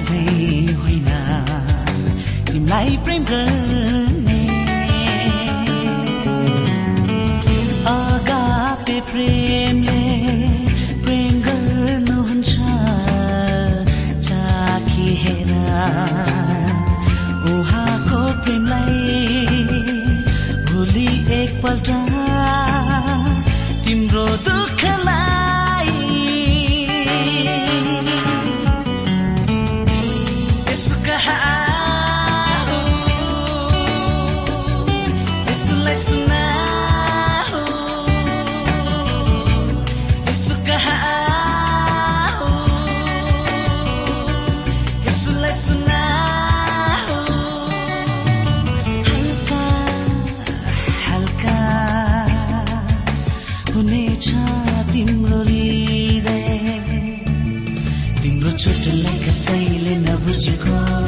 झै होइन। तिमीलाई प्रेम गर्ने। अगापे प्रेमले प्रेम गर्नुहुन्छ। चाखी हेर। उहाँको प्रेमलाई छोटो लैका साइले नबुझेको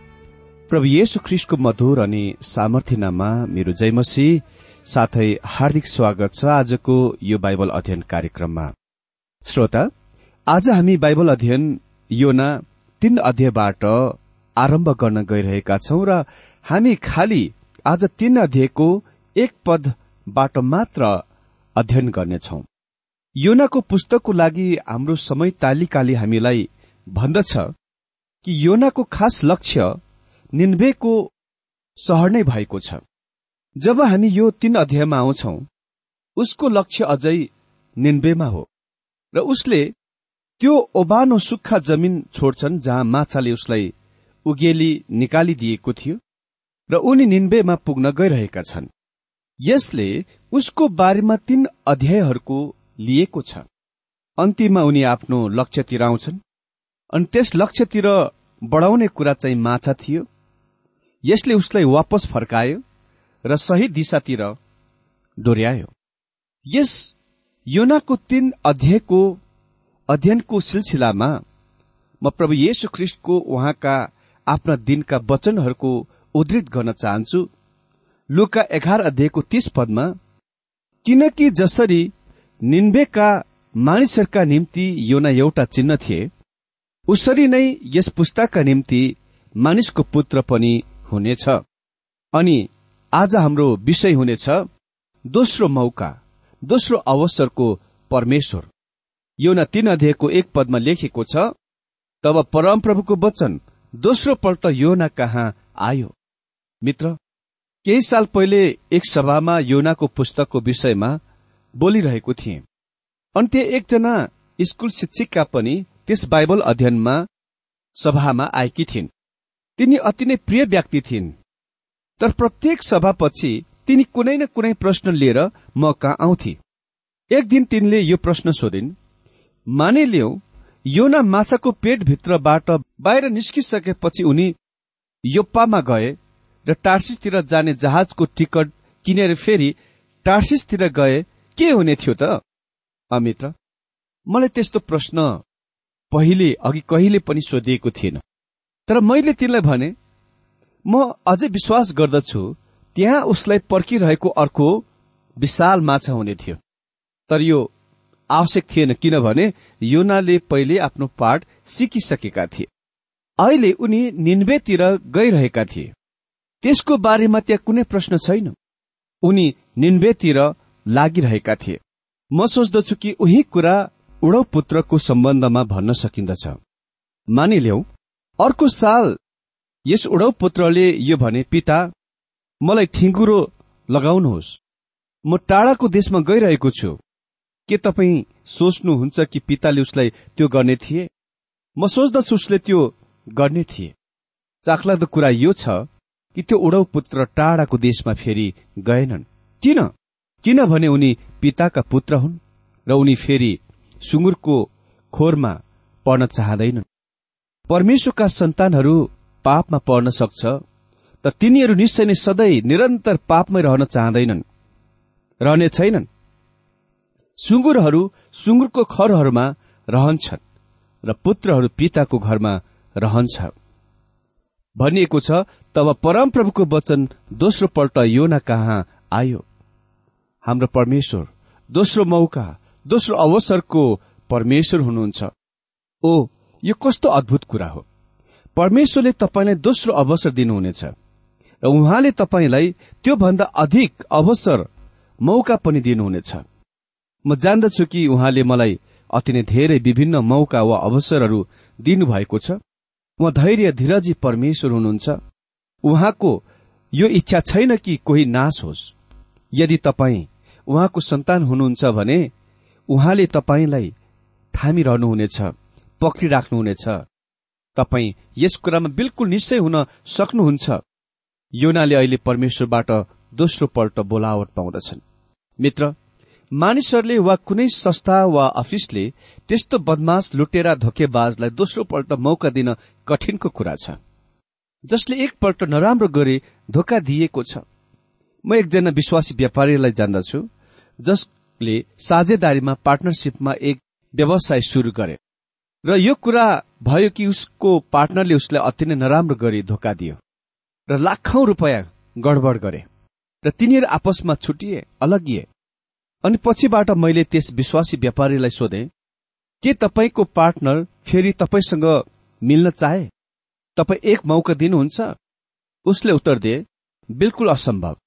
प्रभु येशु ख्रिस्टको मधुर अनि सामर्थ्यनामा मेरो जयमसी साथै हार्दिक स्वागत छ आजको यो बाइबल अध्ययन कार्यक्रममा। श्रोता आज हामी बाइबल अध्ययन योना तीन अध्यायबाट आरम्भ गर्न गइरहेका छौं र हामी खालि आज तीन अध्यायको एक पदबाट मात्र अध्ययन गर्नेछौ। योनाको पुस्तकको लागि हाम्रो समय तालिकाले हामीलाई भन्दछ कि योनाको खास लक्ष्य निन्वेको सहर नै भएको छ। जब हामी यो तीन अध्यायमा आउँछौ उसको लक्ष्य अझै निन्वेमा हो र उसले त्यो ओबानो सुक्खा जमिन छोड्छन् जहाँ माछाले उसलाई उगेली निकालिदिएको थियो र उनी निन्वेमा पुग्न गइरहेका छन्। यसले उसको बारेमा तीन अध्यायहरूको लिएको छ। अन्तिममा उनी आफ्नो लक्ष्यतिर आउँछन् अनि त्यस लक्ष्यतिर बढाउने कुरा चाहिँ माछा थियो। यसले उसलाई वापस फर्कायो र सही दिशातिर डोर्यायो यस योनाको तीन अध्यायको अध्ययनको सिलसिलामा म प्रभु येशु ख्रिष्टको उहाँका आफ्ना दिनका वचनहरूको उद्धृत गर्न चाहन्छु। लुका एघार अध्यायको तीस पदमा किनकि जसरी निन्वेका मानिसहरूका निम्ति योना एउटा चिन्ह थिए उसरी नै यस पुस्तकका निम्ति मानिसको पुत्र पनि हुनेछ। अनि आज हाम्रो विषय हुनेछ दोस्रो मौका दोस्रो अवसरको परमेश्वर। योना तीन अध्यायको एक पदमा लेखेको छ तब परमप्रभुको वचन दोस्रो पल्ट योना कहाँ आयो? मित्र केही साल पहिले एक सभामा योनाको पुस्तकको विषयमा बोलिरहेको थिए। अनि त्यहाँ एकजना स्कूल शिक्षिका पनि त्यस बाइबल अध्ययनमा सभामा आएकी थिइन्। तिनी अति नै प्रिय व्यक्ति थिइन्। तर प्रत्येक सभापछि तिनी कुनै न कुनै प्रश्न लिएर म कहाँ आउँथे। एक दिन तिनले यो प्रश्न सोधिन् मानिलिउ योना माछाको पेटभित्रबाट बाहिर निस्किसकेपछि उनी योप्पामा गए र टार्सिसतिर जाने जहाजको टिकट किनेर फेरि टार्सिसतिर गए के हुने थियो त? अमित्र मलाई त्यस्तो प्रश्न पहिले अघि कहिले पनि सोधिएको थिएन। तर मैले तिनलाई भने म अझै विश्वास गर्दछु त्यहाँ उसलाई पर्खिरहेको अर्को विशाल माछा हुने थियो। तर यो आवश्यक थिएन किनभने योनाले पहिले आफ्नो पाठ सिकिसकेका थिए। अहिले उनी निन्वेतिर गइरहेका थिए। त्यसको बारेमा त्यहाँ कुनै प्रश्न छैन। उनी निन्वेतिर लागिरहेका थिए। म सोच्दछु कि उही कुरा उडौ पुत्रको सम्बन्धमा भन्न सकिन्दछ। मानिल्याउ अर्को साल यस उडौ पुत्रले यो भने पिता मलाई ठिङ्गुरो लगाउनुहोस्। म टाढाको देशमा गइरहेको छु। के तपाईँ सोच्नुहुन्छ कि पिताले उसलाई त्यो गर्ने थिए? म सोच्दछु उसले त्यो गर्ने थिए। चाखलाग्दो कुरा यो छ कि त्यो उडौ पुत्र टाढाको देशमा फेरि गएनन्। किन? किनभने उनी पिताका पुत्र हुन् र उनी फेरि सुँगुरको खोरमा पर्न चाहँदैनन्। परमेश्वरका सन्तानहरू पापमा पर्न सक्छ तर तिनीहरू निश्चय नै सधैँ निरन्तर पापमै रहन चाहँदैनन् रहने छैनन्। सुँगुरहरू सुँगुरको खरहरूमा रहन्छन् र पुत्रहरू पिताको घरमा रहन्छ। भनिएको छ तब परमप्रभुको वचन दोस्रो पल्ट योना कहाँ आयो? हाम्रो परमेश्वर दोस्रो मौका दोस्रो अवसरको परमेश्वर हुनुहुन्छ। ओ यो कस्तो अद्भुत कुरा हो? परमेश्वरले तपाईँलाई दोस्रो अवसर दिनुहुनेछ र उहाँले तपाईँलाई त्योभन्दा अधिक अवसर मौका पनि दिनुहुनेछ। म जान्दछु कि उहाँले मलाई अति नै धेरै विभिन्न मौका वा अवसरहरू दिनुभएको छ। उहाँ धैर्य धीरजी परमेश्वर हुनुहुन्छ। उहाँको यो इच्छा छैन कि कोही नाश होस्। यदि तपाईँ उहाँको सन्तान हुनुहुन्छ भने उहाँले तपाईँलाई थामिरहनुहुनेछ। पक्रिराख्नुहुनेछ तपाईँ यस कुरामा बिल्कुल निश्चय हुन सक्नुहुन्छ। योनाले अहिले परमेश्वरबाट दोस्रो पल्ट बोलावट पाउँदछन्। मित्र मानिसहरूले वा कुनै संस्था वा अफिसले त्यस्तो बदमाश लुटेरा धोकेबाजलाई दोस्रो पल्ट मौका दिन कठिनको कुरा छ जसले एकपल्ट नराम्रो गरे धोका दिएको छ। म एकजना विश्वासी व्यापारीलाई जान्दछु जसले साझेदारीमा पार्टनरसिपमा एक व्यवसाय शुरू गरे। र यो कुरा भयो कि उसको पार्टनरले उसलाई अति नै नराम्रो गरी धोका दियो र लाखौं रुपियाँ गडबड गरे र तिनीहरू आपसमा छुटिए अलगिए। अनि पछिबाट मैले त्यस विश्वासी व्यापारीलाई सोधे के तपाईँको पार्टनर फेरि तपाईँसँग मिल्न चाहे? तपाईँ एक मौका दिनुहुन्छ? उसले उत्तर दिए बिल्कुल असम्भव।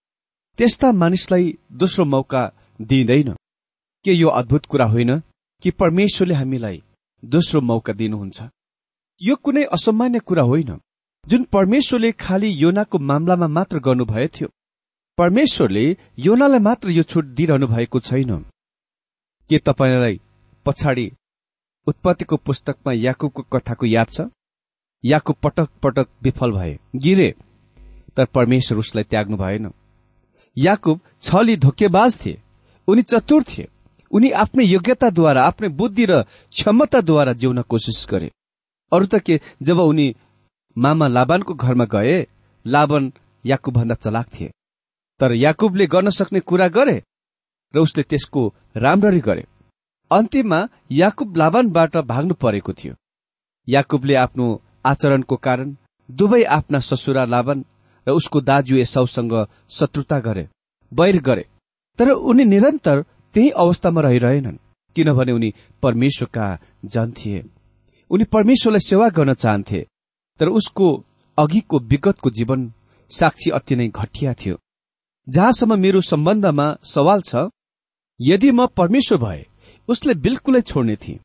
त्यस्ता मानिसलाई दोस्रो मौका दिइँदैन। के यो अद्भुत कुरा होइन कि परमेश्वरले हामीलाई दोस्रो मौका दिनुहुन्छ। यो कुनै असामान्य कुरा होइन। जुन परमेश्वरले खालि योनाको मामलामा मात्र गर्नुभएको थियो परमेश्वरले योनालाई मात्र यो छुट दिइरहनु भएको छैन। के तपाईँलाई पछाडि उत्पत्तिको पुस्तकमा याकुबको कथाको याद छ? याकुब पटक पटक विफल भए। गिरे तर परमेश्वर उसलाई त्याग्नु भएन। याकुब छली धोकेबाज थिए। उनी चतुर थिए। उनी आफ्नै योग्यताद्वारा आफ्नै बुद्धि र क्षमताद्वारा जिउन कोसिस गरे। अरू त के जब उनी मामा लाबानको घरमा गए लाबन याकुब भन्दा चलाक थिए। तर याकुबले गर्न सक्ने कुरा गरे र उसले त्यसको राम्ररी गरे। अन्तिममा याकुब लाबानबाट भाग्नु परेको थियो। याकुबले आफ्नो आचरणको कारण दुवै आफ्ना ससुरा लाबन र उसको दाजु एसाउसँग शत्रुता गरे बैर गरे। तर उनी निरन्तर त्यही अवस्थामा रहिरहेनन् किनभने उनी परमेश्वरका जन थिए उनी परमेश्वरलाई सेवा गर्न चाहन्थे तर उसको अघिको विगतको जीवन साक्षी अति नै घटिया थियो। जहाँसम्म मेरो सम्बन्धमा सवाल छ यदि म परमेश्वर भए उसले बिल्कुलै छोड्ने थिएँ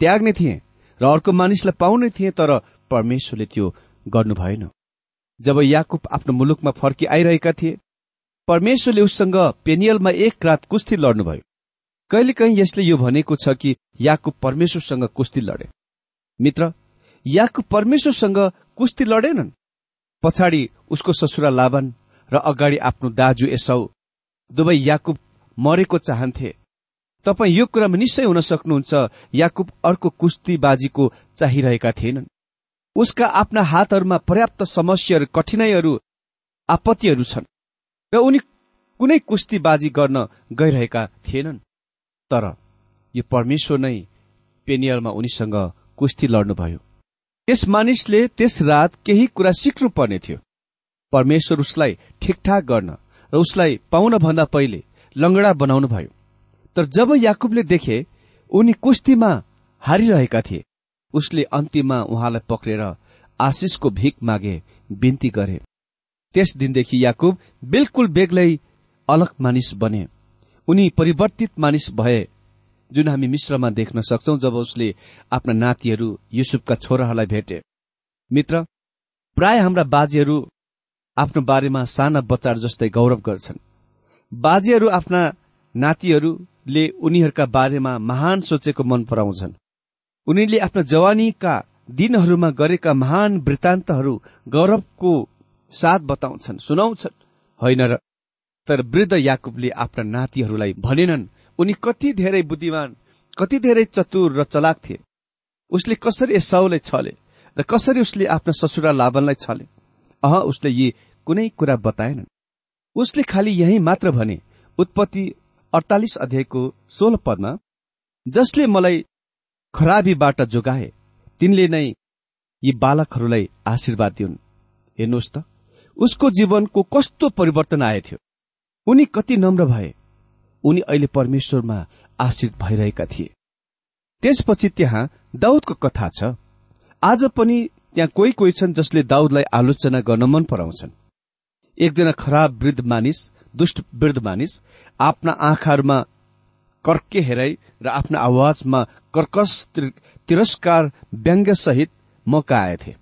त्याग्ने थिएँ र अर्को मानिसलाई पाउने थिएँ तर परमेश्वरले त्यो गर्नु भएन। जब याकुब आफ्नो मुलुकमा फर्की आइरहेका थिए परमेश्वरले उससँग पेनियलमा एक रात कुस्ती लड्नुभयो। कहिलेकाहीँ यसले यो भनेको छ कि याकुब परमेश्वरसँग कुस्ती लडे। मित्र याकुब परमेश्वरसँग कुस्ती लडेनन्? पछाडि उसको ससुरा लाभन र अगाडि आफ्नो दाजु एसौ दुवै याकुब मरेको चाहन्थे। तपाईँ यो कुरामा निश्चय हुन सक्नुहुन्छ याकुब अर्को कुस्तीबाजीको चाहिरहेका थिएनन्। उसका आफ्ना हातहरूमा पर्याप्त समस्याहरू कठिनाईहरू आपत्तिहरू छन् र उनी कुनै कुस्तीबाजी गर्न गइरहेका थिएनन्। तर यो परमेश्वर नै पेनियलमा उनीसँग कुस्ती लड्नुभयो। त्यस मानिसले त्यस रात केही कुरा सिक्नु पर्ने थियो। परमेश्वर उसलाई ठिकठाक गर्न र उसलाई पाउन भन्दा पहिले लंगडा बनाउनु भयो। तर जब याकुबले देखे उनी कुस्तीमा हारिरहेका थिए। उसले अन्तिममा उहाँलाई पक्रेर आशिषको भिख मागे बिन्ती गरे। त्यस दिनदेखि याकुब बिल्कुल बेग्लै अलग मानिस बने। उनी परिवर्तित मानिस भए जुन हामी मिश्रमा देख्न सक्छौ जब उसले आफ्ना नातिहरू युसुफका छोराहरूलाई भेटे। मित्र प्राय हाम्रा बाजेहरू आफ्नो बारेमा साना बच्चाहरू जस्तै गौरव गर्छन्। बाजेहरू आफ्ना नातिहरूले उनीहरूका बारेमा महान सोचेको मन पराउँछन्। उनीले आफ्ना जवानीका दिनहरूमा गरेका महान वृत्तान्तहरू गौरवको साथ बताउँछन् सुनाउँछन्। होइन र तर वृद्ध याकुबले आफ्ना नातिहरूलाई भनेनन् उनी कति धेरै बुद्धिमान कति धेरै चतुर र चलाक थिए। उसले कसरी एसाउलाई छले र कसरी उसले आफ्ना ससुरा लाभनलाई छले? अह उसले यी कुनै कुरा बताएनन्। उसले खालि यही मात्र भने उत्पत्ति अडतालिस अध्यायको सोह्र पदमा जसले मलाई खराबीबाट जोगाए तिनले नै यी बालकहरूलाई आशीर्वाद दिउन्। हेर्नुहोस् त उसको जीवनको कस्तो परिवर्तन आएथ्यो। उनी कति नम्र भए। उनी अहिले परमेश्वरमा आश्रित भइरहेका थिए। त्यसपछि त्यहाँ दाउदको कथा छ। आज पनि त्यहाँ कोही कोही छन् जसले दाउदलाई आलोचना गर्न मन पराउँछन्। एकजना खराब वृद्ध मानिस दुष्ट वृद्ध मानिस आफ्ना आँखाहरूमा कर्के हेराई र आफ्ना आवाजमा कर्कस तिरस्कार व्यङ्ग्य सहित मौका आएथे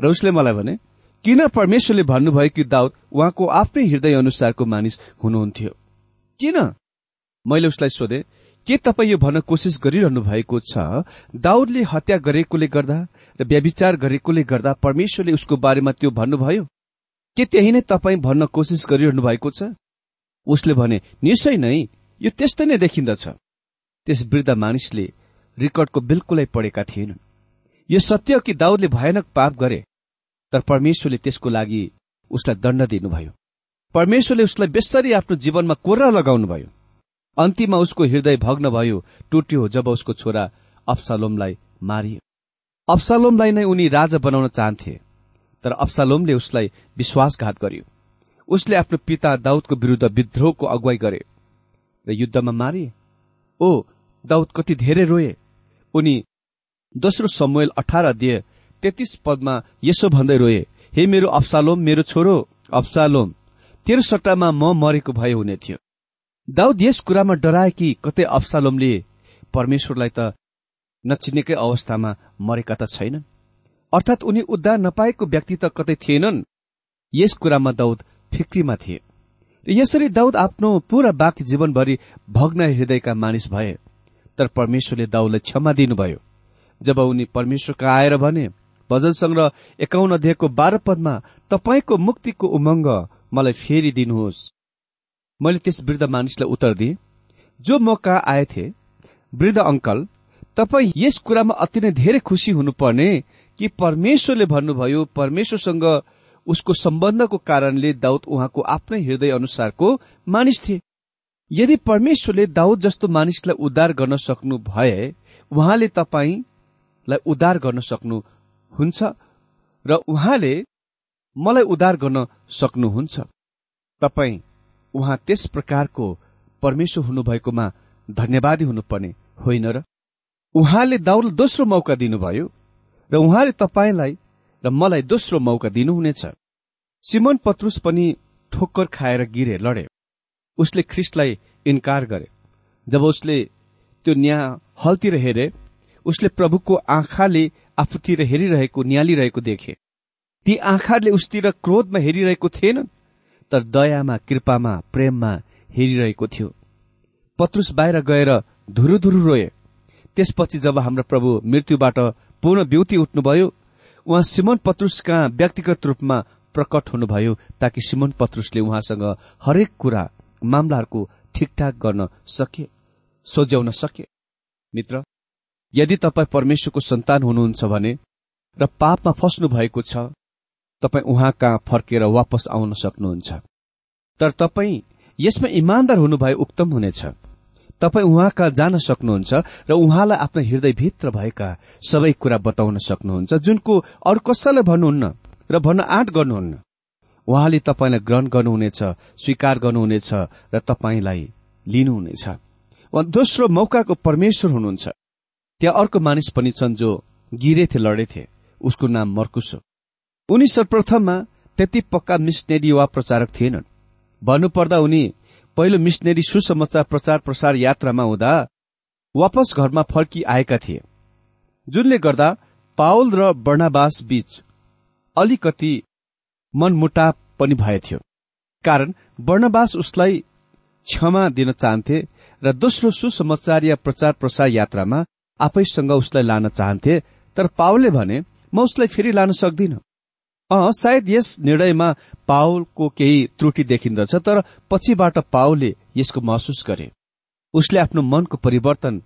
र उसले मलाई भने किन परमेश्वरले भन्नुभयो कि दाउद उहाँको आफ्नै हृदय अनुसारको मानिस हुनुहुन्थ्यो? किन? मैले उसलाई सोधे के तपाईँ यो भन्न कोसिस गरिरहनु भएको छ दाउदले हत्या गरेकोले गर्दा र व्यविचार गरेकोले गर्दा परमेश्वरले उसको बारेमा त्यो भन्नुभयो? के त्यही नै तपाईँ भन्न कोसिस गरिरहनु भएको छ? उसले भने निश्चय नै यो त्यस्तै नै देखिन्दछ। त्यस वृद्ध मानिसले रिकर्डको बिल्कुलै पढेका थिएनन्। यो सत्य कि दाउदले भयानक पाप गरे तर परमेश्वरले त्यसको लागि उसलाई दण्ड दिनुभयो। परमेश्वरले उसलाई बेसरी आफ्नो जीवनमा कोर्रा लगाउनुभयो। अन्तिममा उसको हृदय भग्न भयो टुट्यो जब उसको छोरा अप्सालोमलाई मारियो। अप्सालोमलाई नै उनी राजा बनाउन चाहन्थे तर अप्सालोमले उसलाई विश्वासघात गर्यो। उसले आफ्नो पिता दाउदको विरूद्ध विद्रोहको अगुवाई गरे र युद्धमा मारिए। ओ दाउद कति धेरै रोए? उनी दोस्रो समूहल अठार अध्यय तेत्तीस पदमा यसो भन्दै रोए हे मेरो अप्सालोम मेरो छोरो अप्सालोम तेरो सट्टामा म मरेको भए हुने थियो। दाउद यस कुरामा डराए कि कतै अप्सालोमले परमेश्वरलाई त नचिनेकै अवस्थामा मरेका त छैनन्? अर्थात् उनी उद्धार नपाएको व्यक्ति त कतै थिएनन्? यस कुरामा दाउद फिक्रीमा थिए। यसरी दाउद आफ्नो पूरा बाँकी जीवनभरि भग्न हृदयका मानिस भए। तर परमेश्वरले दाउदलाई क्षमा दिनुभयो। जब उनी परमेश्वरका आएर भने भजन संग्रह एकाउन्न अध्यायको बाह्र पदमा तपाईँको मुक्तिको उमङ्ग मलाई फेरि दिनुहोस्। मैले त्यस वृद्ध मानिसलाई उत्तर दिए जो मौका आएथे वृद्ध अंकल तपाईँ यस कुरामा अति नै धेरै खुसी हुनुपर्ने कि परमेश्वरले भन्नुभयो परमेश्वरसँग उसको सम्बन्धको कारणले दाउद उहाँको आफ्नै हृदय अनुसारको मानिस थिए। यदि परमेश्वरले दाउद जस्तो मानिसलाई उद्धार गर्न सक्नु भए उहाँले तपाईँलाई उद्धार गर्न सक्नुहुन्छ र उहाँले मलाई उद्धार गर्न सक्नुहुन्छ। तपाईँ उहाँ त्यस प्रकारको परमेश्वर हुनुभएकोमा धन्यवादी हुनुपर्ने होइन र? उहाँले दाउल दोस्रो मौका दिनुभयो र उहाँले तपाईँलाई र मलाई दोस्रो मौका दिनुहुनेछ। सिमन पत्रुस पनि ठोक्कर खाएर गिरे लडे। उसले ख्रिस्टलाई इन्कार गरे। जब उसले त्यो न्याय हलतिर हेरे उसले प्रभुको आँखाले आफूतिर हेरिरहेको निहालिरहेको देखे। ती आँखाले उसतिर क्रोधमा हेरिरहेको थिएन तर दयामा कृपामा प्रेममा हेरिरहेको थियो। पत्रुस बाहिर गएर धुरु धुरु रोए। त्यसपछि जब हाम्रो प्रभु मृत्युबाट पूर्ण ब्युति उठ्नुभयो उहाँ सिमन पत्रुसका व्यक्तिगत रूपमा प्रकट हुनुभयो ताकि सिमन पत्रुसले उहाँसँग हरेक कुरा मामलाहरूको ठिकठाक गर्न सके सोझ्याउन सके। मित्र यदि तपाईँ परमेश्वरको सन्तान हुनुहुन्छ भने र पापमा फस्नु भएको छ तपाईँ उहाँ कहाँ फर्केर वापस आउन सक्नुहुन्छ? तर तपाईँ यसमा इमान्दार हुनुभए उक्तम हुनेछ। तपाईँ उहाँ कहाँ जान सक्नुहुन्छ र उहाँलाई आफ्नो हृदयभित्र भएका सबै कुरा बताउन सक्नुहुन्छ जुनको अरू कसैलाई भन्नुहुन्न र भन्न आँट गर्नुहुन्न। उहाँले तपाईँलाई ग्रहण गर्नुहुनेछ स्वीकार गर्नुहुनेछ र तपाईँलाई लिनुहुनेछ। दोस्रो मौकाको परमेश्वर हुनुहुन्छ। त्यहाँ अर्को मानिस पनि छन् जो गिरेथे लडेथे उसको नाम मर्कुस हो। उनी सर्वप्रथममा त्यति पक्का मिसनेरी वा प्रचारक थिएनन्। भन्नुपर्दा उनी पहिलो मिसनेरी सुसमाचार प्रचार प्रसार यात्रामा हुँदा वापस घरमा फर्की आएका थिए जुनले गर्दा पावल र वर्णावास बीच अलिकति मनमुटाप पनि भएथ्यो कारण वर्णवास उसलाई क्षमा दिन चाहन्थे र दोस्रो सुसमाचार या प्रचार प्रसार यात्रामा आफैसँग उसलाई लान चाहन्थे तर पावलले भने म उसलाई फेरि लान सक्दिन। अँ सायद यस निर्णयमा पावलको केही त्रुटि देखिन्दछ तर पछिबाट पावलले यसको महसुस गरे। उसले आफ्नो मनको परिवर्तन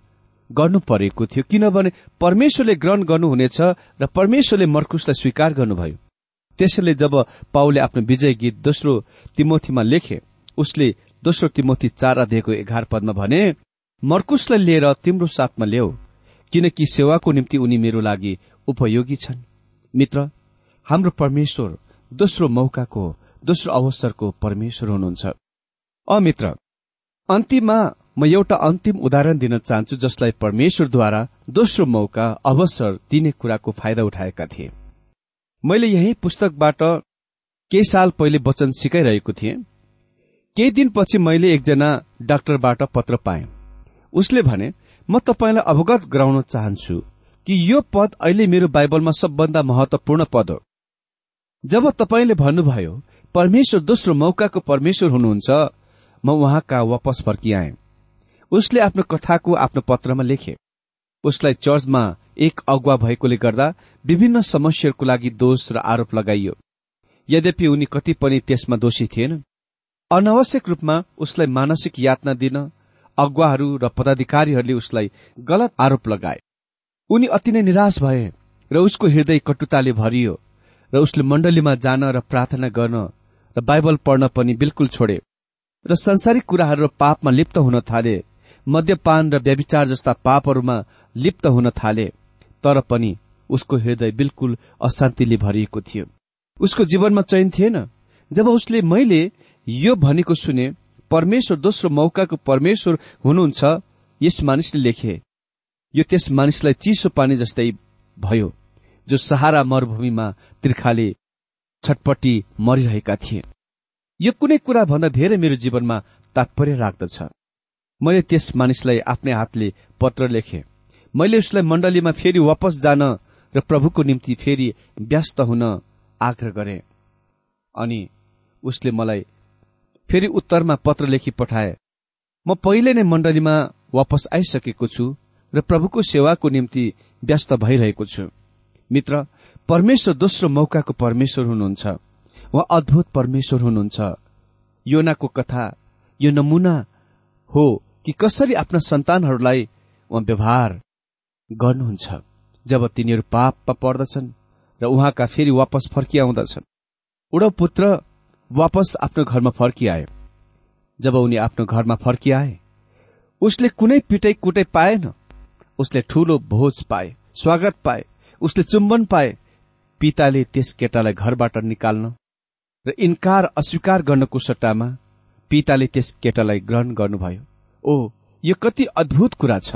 गर्नु परेको थियो किनभने परमेश्वरले ग्रहण गर्नुहुनेछ र परमेश्वरले मर्कुसलाई स्वीकार गर्नुभयो। त्यसैले जब पाउले आफ्नो विजय गीत दोस्रो तिमोथीमा लेखे उसले दोस्रो तिमोथी चार अध्यायको एघार पदमा भने मर्कुसलाई लिएर तिम्रो साथमा ल्याऊ। किनकि सेवाको निम्ति उनी मेरो लागि उपयोगी छन्। मित्र हाम्रो परमेश्वर दोस्रो मौकाको दोस्रो अवसरको परमेश्वर हुनुहुन्छ। अमित्र अन्तिममा म एउटा अन्तिम उदाहरण दिन चाहन्छु जसलाई परमेश्वरद्वारा दोस्रो मौका अवसर दिने कुराको फाइदा उठाएका थिए। मैले यही पुस्तकबाट केही साल पहिले वचन सिकाइरहेको थिएँ। केही दिनपछि मैले एकजना डाक्टरबाट पत्र पाएँ। उसले भने म तपाईँलाई अवगत गराउन चाहन्छु कि यो पद अहिले मेरो बाइबलमा सबभन्दा महत्वपूर्ण पद हो। जब तपाईँले भन्नुभयो परमेश्वर दोस्रो मौकाको परमेश्वर हुनुहुन्छ म उहाँ कहाँ वापस फर्किआएँ। उसले आफ्नो कथाको आफ्नो पत्रमा लेखे उसलाई चर्चमा एक अगुवा भएकोले गर्दा विभिन्न समस्याहरूको लागि दोष र आरोप लगाइयो। यद्यपि उनी कति पनि त्यसमा दोषी थिएन। अनावश्यक रूपमा उसलाई मानसिक यातना दिन अगुवाहरू र पदाधिकारीहरूले उसलाई गलत आरोप लगाए। उनी अति नै निराश भए र उसको हृदय कटुताले भरियो र उसले मण्डलीमा जान र प्रार्थना गर्न र बाइबल पढ्न पनि बिल्कुल छोडे र संसारिक कुराहरू र पापमा लिप्त हुन थाले मद्यपान र व्यविचार जस्ता पापहरूमा लिप्त हुन थाले तर पनि उसको हृदय बिल्कुल अशान्तिले भरिएको थियो। उसको जीवनमा चयन थिएन। जब उसले मैले यो भनेको सुने परमेश्वर दोस्रो मौकाको परमेश्वर हुनुहुन्छ यस मानिसले लेखे। यो त्यस मानिसलाई चिसो पानी जस्तै भयो जो सहारा मरूभूमिमा तिर्खाले छटपट्टि मरिरहेका थिए। यो कुनै कुरा भन्दा धेरै मेरो जीवनमा तात्पर्य राख्दछ। मैले त्यस मानिसलाई आफ्नै हातले पत्र लेखे। मैले उसलाई मण्डलीमा फेरि वापस जान र प्रभुको निम्ति फेरि व्यस्त हुन आग्रह गरे। अनि उसले मलाई फेरि उत्तरमा पत्र लेखी पठाए म पहिले नै मण्डलीमा वापस आइसकेको छु र प्रभुको सेवाको निम्ति व्यस्त भइरहेको छु। मित्र परमेश्वर दोस्रो मौकाको परमेश्वर हुनुहुन्छ। उहाँ अद्भुत परमेश्वर हुनुहुन्छ। योनाको कथा यो नमुना हो कि कसरी आफ्ना सन्तानहरूलाई उहाँ व्यवहार गर्नुहुन्छ जब तिनीहरू पापमा पर्दछन् र उहाँका फेरि वापस फर्किआउँदछन्। उडौ पुत्र वापस आफ्नो घरमा फर्किआए। जब उनी आफ्नो घरमा फर्किआए उसले कुनै पिटै कुटै पाएन। उसले ठूलो भोज पाए स्वागत पाए उसले चुम्बन पाए पिताले त्यस केटालाई घरबाट निकाल्न र इन्कार अस्वीकार गर्नको सट्टामा पिताले त्यस केटालाई ग्रहण गर्नुभयो। ओ यो कति अद्भुत कुरा छ।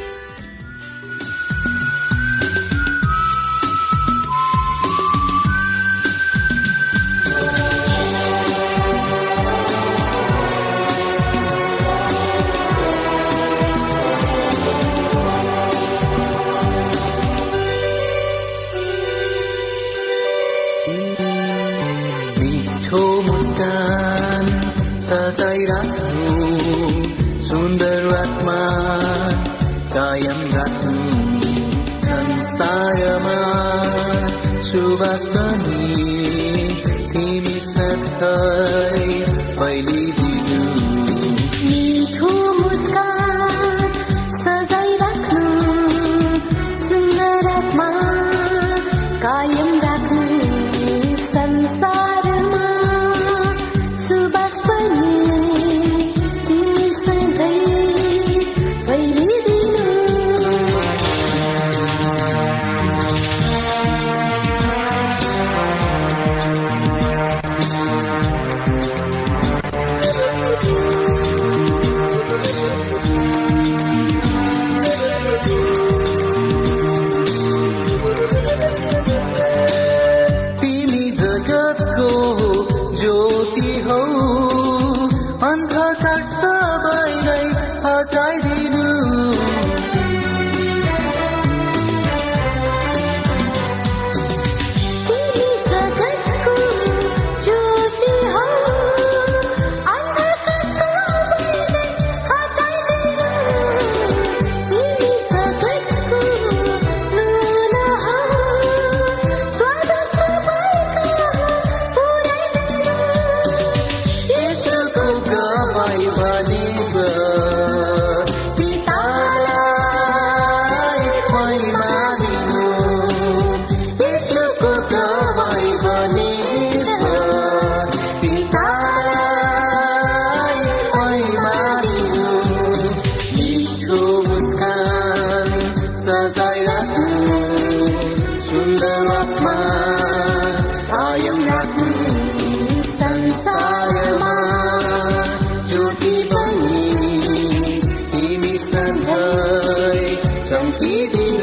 सधैँ फैलिदिनु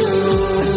you.